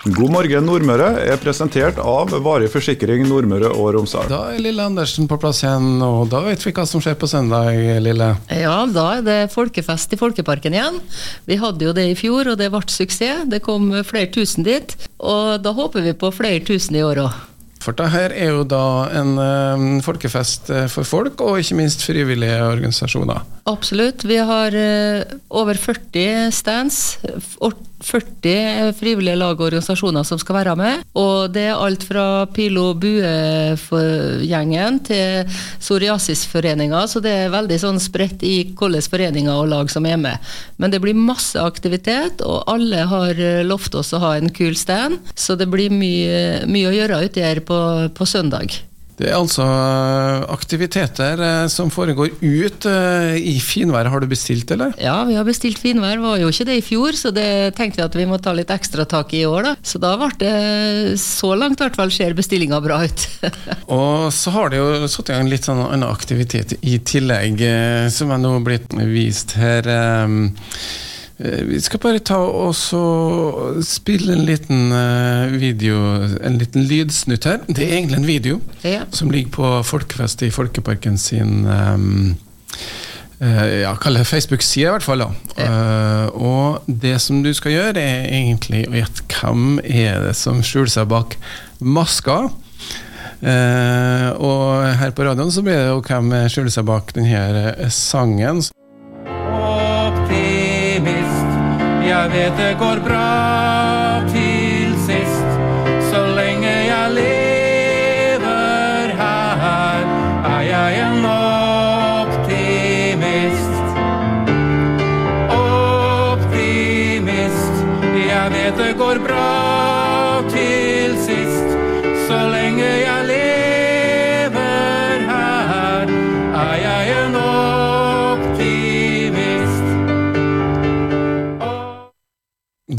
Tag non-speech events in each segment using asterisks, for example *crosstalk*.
God morgen Nordmøre er presentert av Varig forsikring Nordmøre og Romsdal. Da er Lille Andersen på plass igjen, og da vet vi hva som skjer på søndag, Lille. Ja, da er det folkefest i Folkeparken igjen. Vi hadde jo det i fjor, og det ble suksess. Det kom flere tusen dit. Og da håper vi på flere tusen i år òg. For det her er jo da en um, folkefest eh, for folk, og ikke minst frivillige organisasjoner. Absolutt. Vi har uh, over 40 stands. 40 frivillige lag og organisasjoner som skal være med. Og det er alt fra Pilo Bue-gjengen til Psoriasisforeninga, så det er veldig sånn spredt i hvilke foreninger og lag som er med. Men det blir masse aktivitet, og alle har lovt oss å ha en kul stand, så det blir mye, mye å gjøre ute her på, på søndag. Det er altså eh, aktiviteter eh, som foregår ut eh, i finvær. Har du bestilt, eller? Ja, vi har bestilt finvær. Var jo ikke det i fjor, så det tenkte vi at vi må ta litt ekstra tak i i år, da. Så da ble det så langt i hvert fall ser bestillinga bra ut. *laughs* og så har det jo satt i gang litt sånn annen aktivitet i tillegg, som er nå blitt vist her. Eh, vi skal bare ta og spille en liten eh, video, en liten lydsnutt her. Det er egentlig en video ja. som ligger på Folkefest i Folkeparken sin um, ja, kall det Facebook-side, i hvert fall. Ja. Uh, og det som du skal gjøre, er egentlig å gjette hvem er det som skjuler seg bak maska. Uh, og her på radioen så blir det jo hvem skjuler seg bak denne sangen. Vet det går bra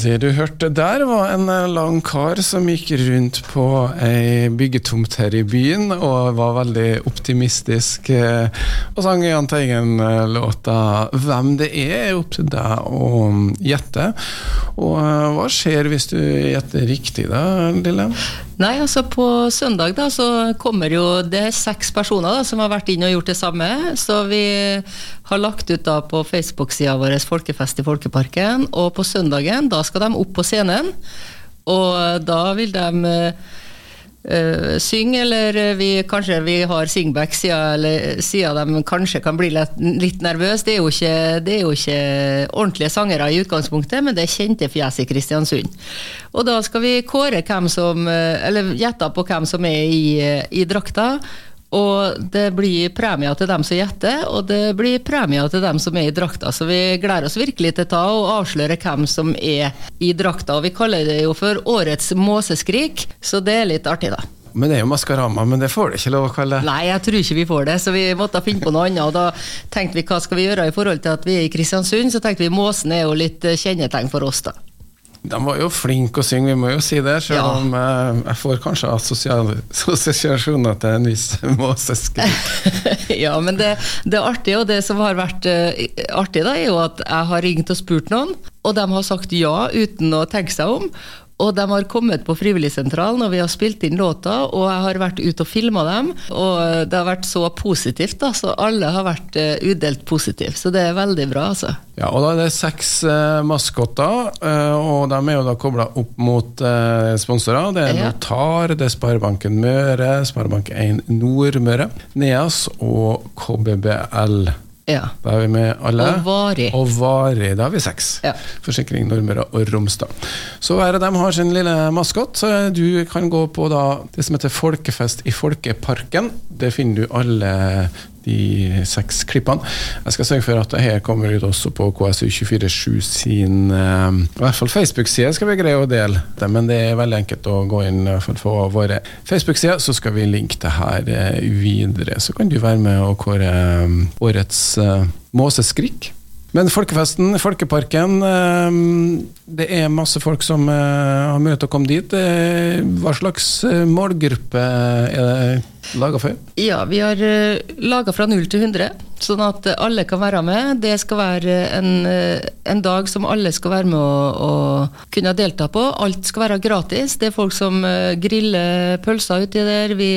Det du hørte der, var en eh, lang kar som gikk rundt på ei byggetomt her i byen og var veldig optimistisk eh, og sang Jahn Teigen-låta 'Hvem det er', er opp til deg å gjette. Og eh, hva skjer hvis du gjetter riktig, da, Lille? Nei, altså På søndag da, så kommer jo det seks personer da, som har vært inn og gjort det samme. Så vi har lagt ut da på Facebook-sida vår Folkefest i Folkeparken. Og på søndagen da skal de opp på scenen. Og da vil de uh, synge, eller vi, kanskje vi har singback siden de kanskje kan bli litt, litt nervøse. Det det er jo ikke ordentlige sangere i utgangspunktet, men det er kjente fjes i Kristiansund. Og da skal vi kåre hvem som Eller gjette på hvem som er i, i drakta. Og det blir premier til dem som gjetter, og det blir premier til dem som er i drakta. Så vi gleder oss virkelig til å ta og avsløre hvem som er i drakta. Og vi kaller det jo for Årets måseskrik, så det er litt artig, da. Men det er jo Maskorama, men det får du ikke lov å kalle Nei, jeg tror ikke vi får det, så vi måtte finne på noe annet. Og da tenkte vi hva skal vi gjøre i forhold til at vi er i Kristiansund, så tenkte vi måsen er jo litt kjennetegn for oss, da. De var jo flinke å synge, vi må jo si det. Selv ja. om eh, jeg får kanskje *laughs* assosiasjoner til en viss *laughs* måseskrik. *laughs* ja, men det, det, er artig, og det som har vært uh, artig, da, er jo at jeg har ringt og spurt noen, og de har sagt ja uten å tenke seg om. Og de har kommet på Frivilligsentralen, og vi har spilt inn låta, og jeg har vært ute og filma dem. Og det har vært så positivt, da, så alle har vært uh, udelt positive. Så det er veldig bra, altså. Ja, og da er det seks uh, maskotter, uh, og de er jo da kobla opp mot sponsorer. Det er ja. Notar, det er Sparebanken Møre, Sparebank1 Nordmøre, NEAS og KBBL. Ja. Da er vi med alle. Og varig. Og varig. Da har vi seks. Ja. Forsikring Nordmøre og Romsdal. Så hver av dem har sin lille maskot. Du kan gå på da, det som heter Folkefest i Folkeparken. Det finner du alle de seks klippene. Jeg skal sørge for at det her kommer ut også på KSU247 sin uh, i hvert fall Facebook-side skal vi greie å dele det, men det er veldig enkelt å gå inn for å få våre Facebook-sider, så skal vi linke det her uh, videre. Så kan du være med og kåre um, årets uh, måseskrik. Men folkefesten, Folkeparken, eh, det er masse folk som eh, har mulighet til å komme dit. Eh, Hva slags eh, målgruppe er det laga for? Ja, vi har laga fra 0 til 100, sånn at eh, alle kan være med. Det skal være en, eh, en dag som alle skal være med å, å kunne delta på. Alt skal være gratis. Det er folk som eh, griller pølser uti der, vi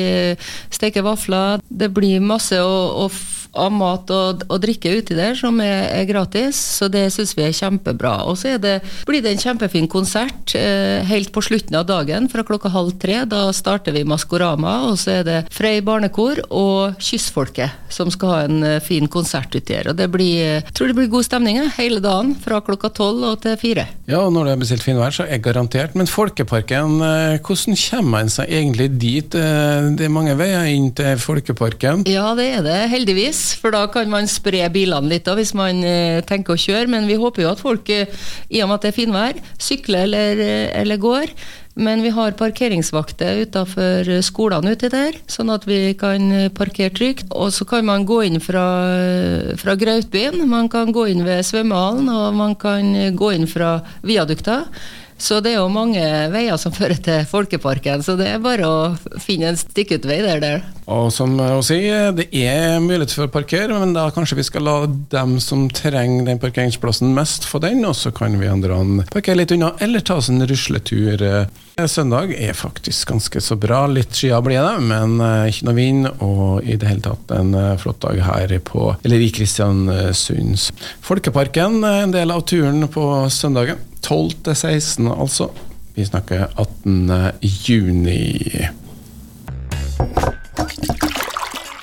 steker vafler. Det blir masse å, å f- av mat og, og drikke uti der som er, er gratis, så det syns vi er kjempebra. Og så er det, blir det en kjempefin konsert eh, helt på slutten av dagen fra klokka halv tre. Da starter vi Maskorama, og så er det Frei barnekor og Kyssfolket som skal ha en eh, fin konsert uti her. Og det blir, jeg tror det blir god stemning eh, hele dagen fra klokka tolv og til fire. Ja, og når det er bestilt finvær, så er garantert. Men Folkeparken, eh, hvordan kommer man seg egentlig dit? Eh, Det er mange veier inn til Folkeparken. Ja, det er det, heldigvis. For da kan man spre bilene litt da, hvis man eh, tenker å kjøre. Men vi håper jo at folk, eh, i og med at det er finvær, sykler eller, eh, eller går. Men vi har parkeringsvakter utafor skolene uti der, sånn at vi kan parkere trygt. Og så kan man gå inn fra, fra Grautbyen, man kan gå inn ved svømmehallen, og man kan gå inn fra viadukta. Så det er jo mange veier som fører til Folkeparken, så det er bare å finne en stikkutvei der. der. Og som å si, det er mulighet for å parkere, men da kanskje vi skal la dem som trenger den parkeringsplassen mest, få den, og så kan vi andre parkere litt unna, eller ta oss en rusletur. Eh, Søndag er faktisk ganske så bra. Litt skyer blir det, men eh, ikke noe vind, og i det hele tatt en eh, flott dag her på, eller i Kristiansunds. Folkeparken en del av turen på søndagen. 12 til 16, altså. Vi snakker 18. juni.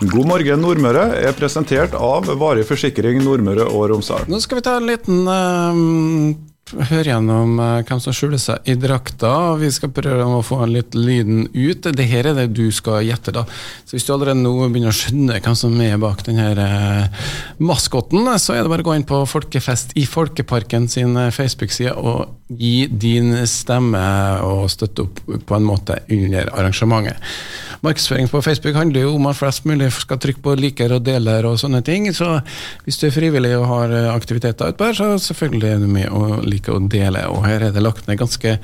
God morgen Nordmøre er presentert av Varig forsikring Nordmøre og Romsdal. Nå skal vi ta en liten eh, Høre gjennom eh, hvem som skjuler seg i drakta. Vi skal prøve å få litt lyden ut. Det her er det du skal gjette, da. Så hvis du allerede nå begynner å skjønne hvem som er bak denne uh, maskotten, så er det bare å gå inn på Folkefest i Folkeparken sin eh, Facebook-side og gi din stemme og støtte opp på en måte under arrangementet. Markedsføring på Facebook handler jo om at flest mulig skal trykke på liker og deler og sånne ting. Så hvis du er frivillig og har eh, aktiviteter utpå her, så selvfølgelig er du med og liker å dele. Og her er det lagt ned ganske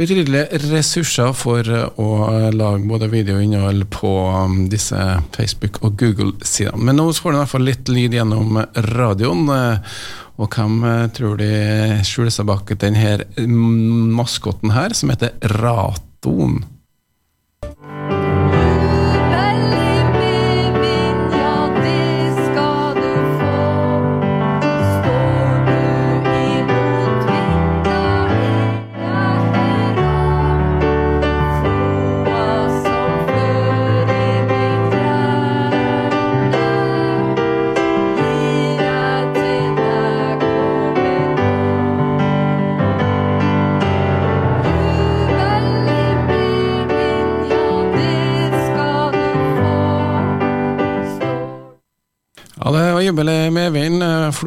betydelige ressurser for eh, å lage både video og innhold på um, disse Facebook- og Google-sidene. Men nå får du i hvert fall litt lyd gjennom radioen. eh, Og hvem tror de skjuler seg bak denne maskotten her, som heter Raton?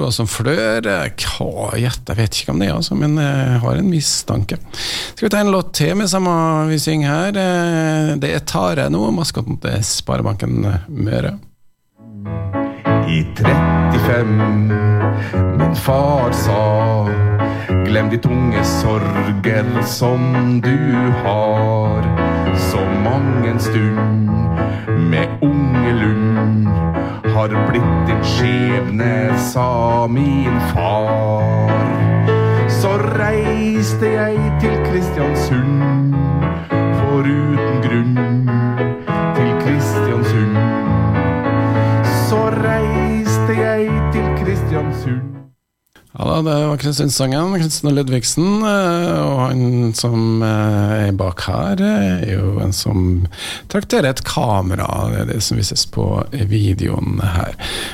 Eh, som flør. Eh, Hva gjett, jeg vet ikke om det er, altså, men jeg har en mistanke. Skal vi ta en låt til med samme vi synger her? Eh, Det er Tare nå, maskoten til Sparebanken Møre. I 35 min far sa Glem de tunge sorger som du har Så mang en stund med unge lund Har blitt din skjebne, sa min far. Så reiste jeg til Kristiansund Foruten grunn Det var Kristiansandsangen, Kristin Ludvigsen. eh, Og han som eh, er bak her, eh, er jo en som trakterer et kamera. Det er det som vises på videoen her.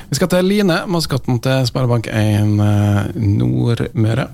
Vi skal til Line, maskotten til Sparebank1 eh, Nordmøre.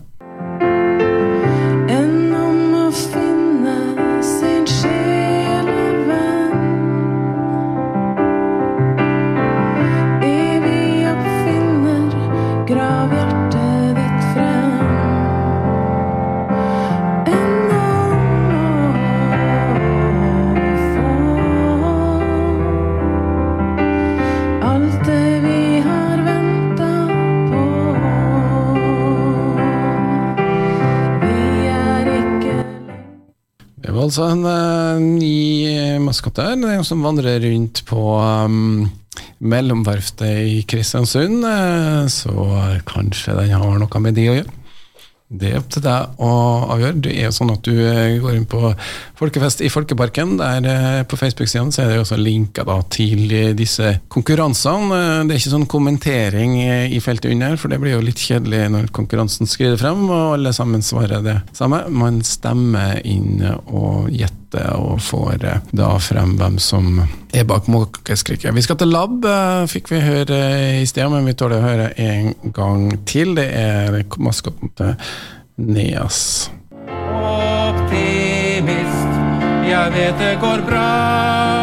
Altså en uh, ny maskot der, er som vandrer rundt på um, mellomverftet i Kristiansund, Uh, så kanskje den har noe med det å gjøre. Det er opp til deg å avgjøre. Det er jo sånn at du eh, går inn på Folkefest i Folkeparken. Der eh, På Facebook-sidene så er det også linker til eh, disse konkurransene. Det er ikke sånn kommentering i feltet under, for det blir jo litt kjedelig når konkurransen skrider frem, og alle sammen svarer det samme. Man stemmer inn og gjetter og får eh, da frem hvem som er bak måkeskriket. Vi skal til lab, eh, fikk vi høre eh, i sted, men vi tåler å høre en gang til. Det er maskoten til Neas. Optimist, jeg vet det går bra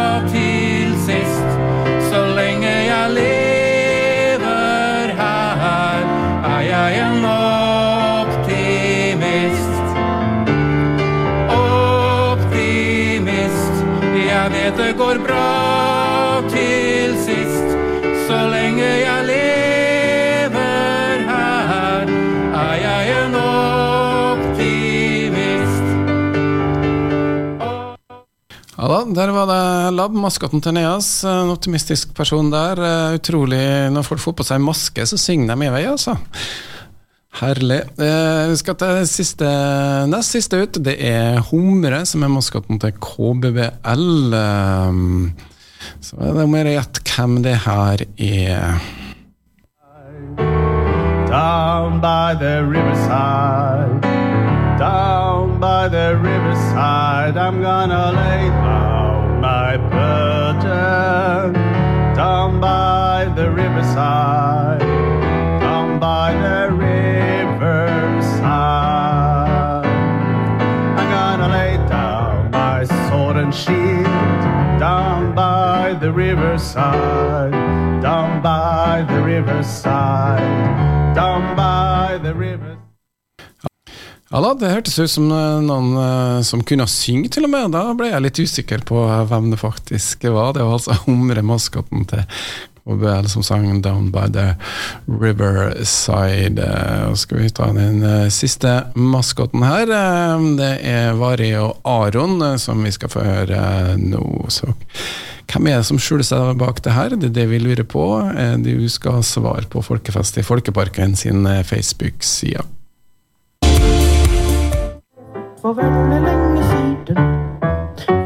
Ja da, der var det Lab, maskotten til Neas. En optimistisk person der. Eh, Utrolig Når folk får på seg maske, så synger de i vei, altså. Herlig. Eh, Vi skal til siste, nest siste ut. Det er Humre, som er maskotten til KBBL. Eh, Så er det å gjette hvem det her er. Down by the riverside, by the riverside, I'm gonna lay down my burden. Down by the riverside, down by the riverside, I'm gonna lay down my sword and shield. Down by the riverside, down by the riverside, Ja da, det hørtes ut som eh, noen eh, som kunne synge, til og med. Da ble jeg litt usikker på eh, hvem det faktisk var. Det var altså *laughs* Humre, maskoten til KBL, som sang 'Down by the Riverside'. Og skal vi ta den siste maskoten her. Det er Vari og Aron som vi skal få høre nå. Så hvem er det som skjuler seg bak det her? Det er det vi lurer på. Du skal svare på Folkefest i Folkeparken sin Facebook-side. For veldig lenge siden.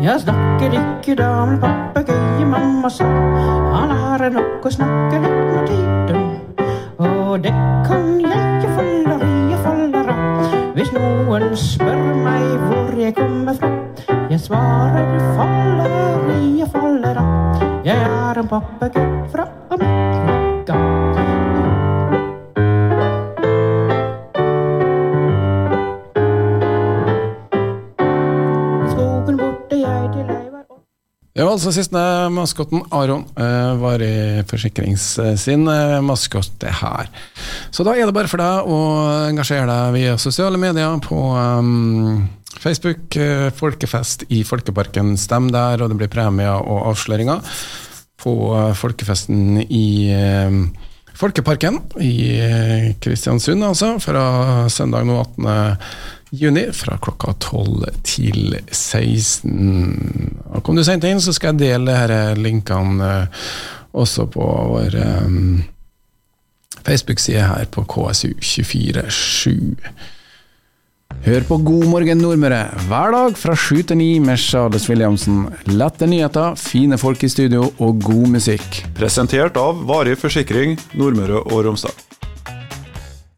Jeg snakker ikke da med papegøye, mamma sa. Han har nok å snakke litt med tiden. Og det kan jeg jo falleriet faller av. Hvis noen spør meg hvor jeg kommer fra. Jeg svarer faller, jeg faller av. Jeg er en papegøye fra altså siste maskotten, Aron eh, var i forsikrings sin eh, maskot det her. Så da er det bare for deg å engasjere deg via sosiale medier på um, Facebook. eh, Folkefest i Folkeparken. Stem der, og det blir premier og avsløringer på folkefesten i eh, Folkeparken i Kristiansund, altså, fra søndag nå 18. juni fra klokka 12 til 16. Og kom du sent inn, så skal jeg dele disse linkene eh, også på vår um, Facebook-side her på KSU247. Hør på God morgen Nordmøre hver dag fra sju til ni med Charles Williamsen. Lette nyheter, fine folk i studio og god musikk. Presentert av Varig forsikring Nordmøre og Romsdal.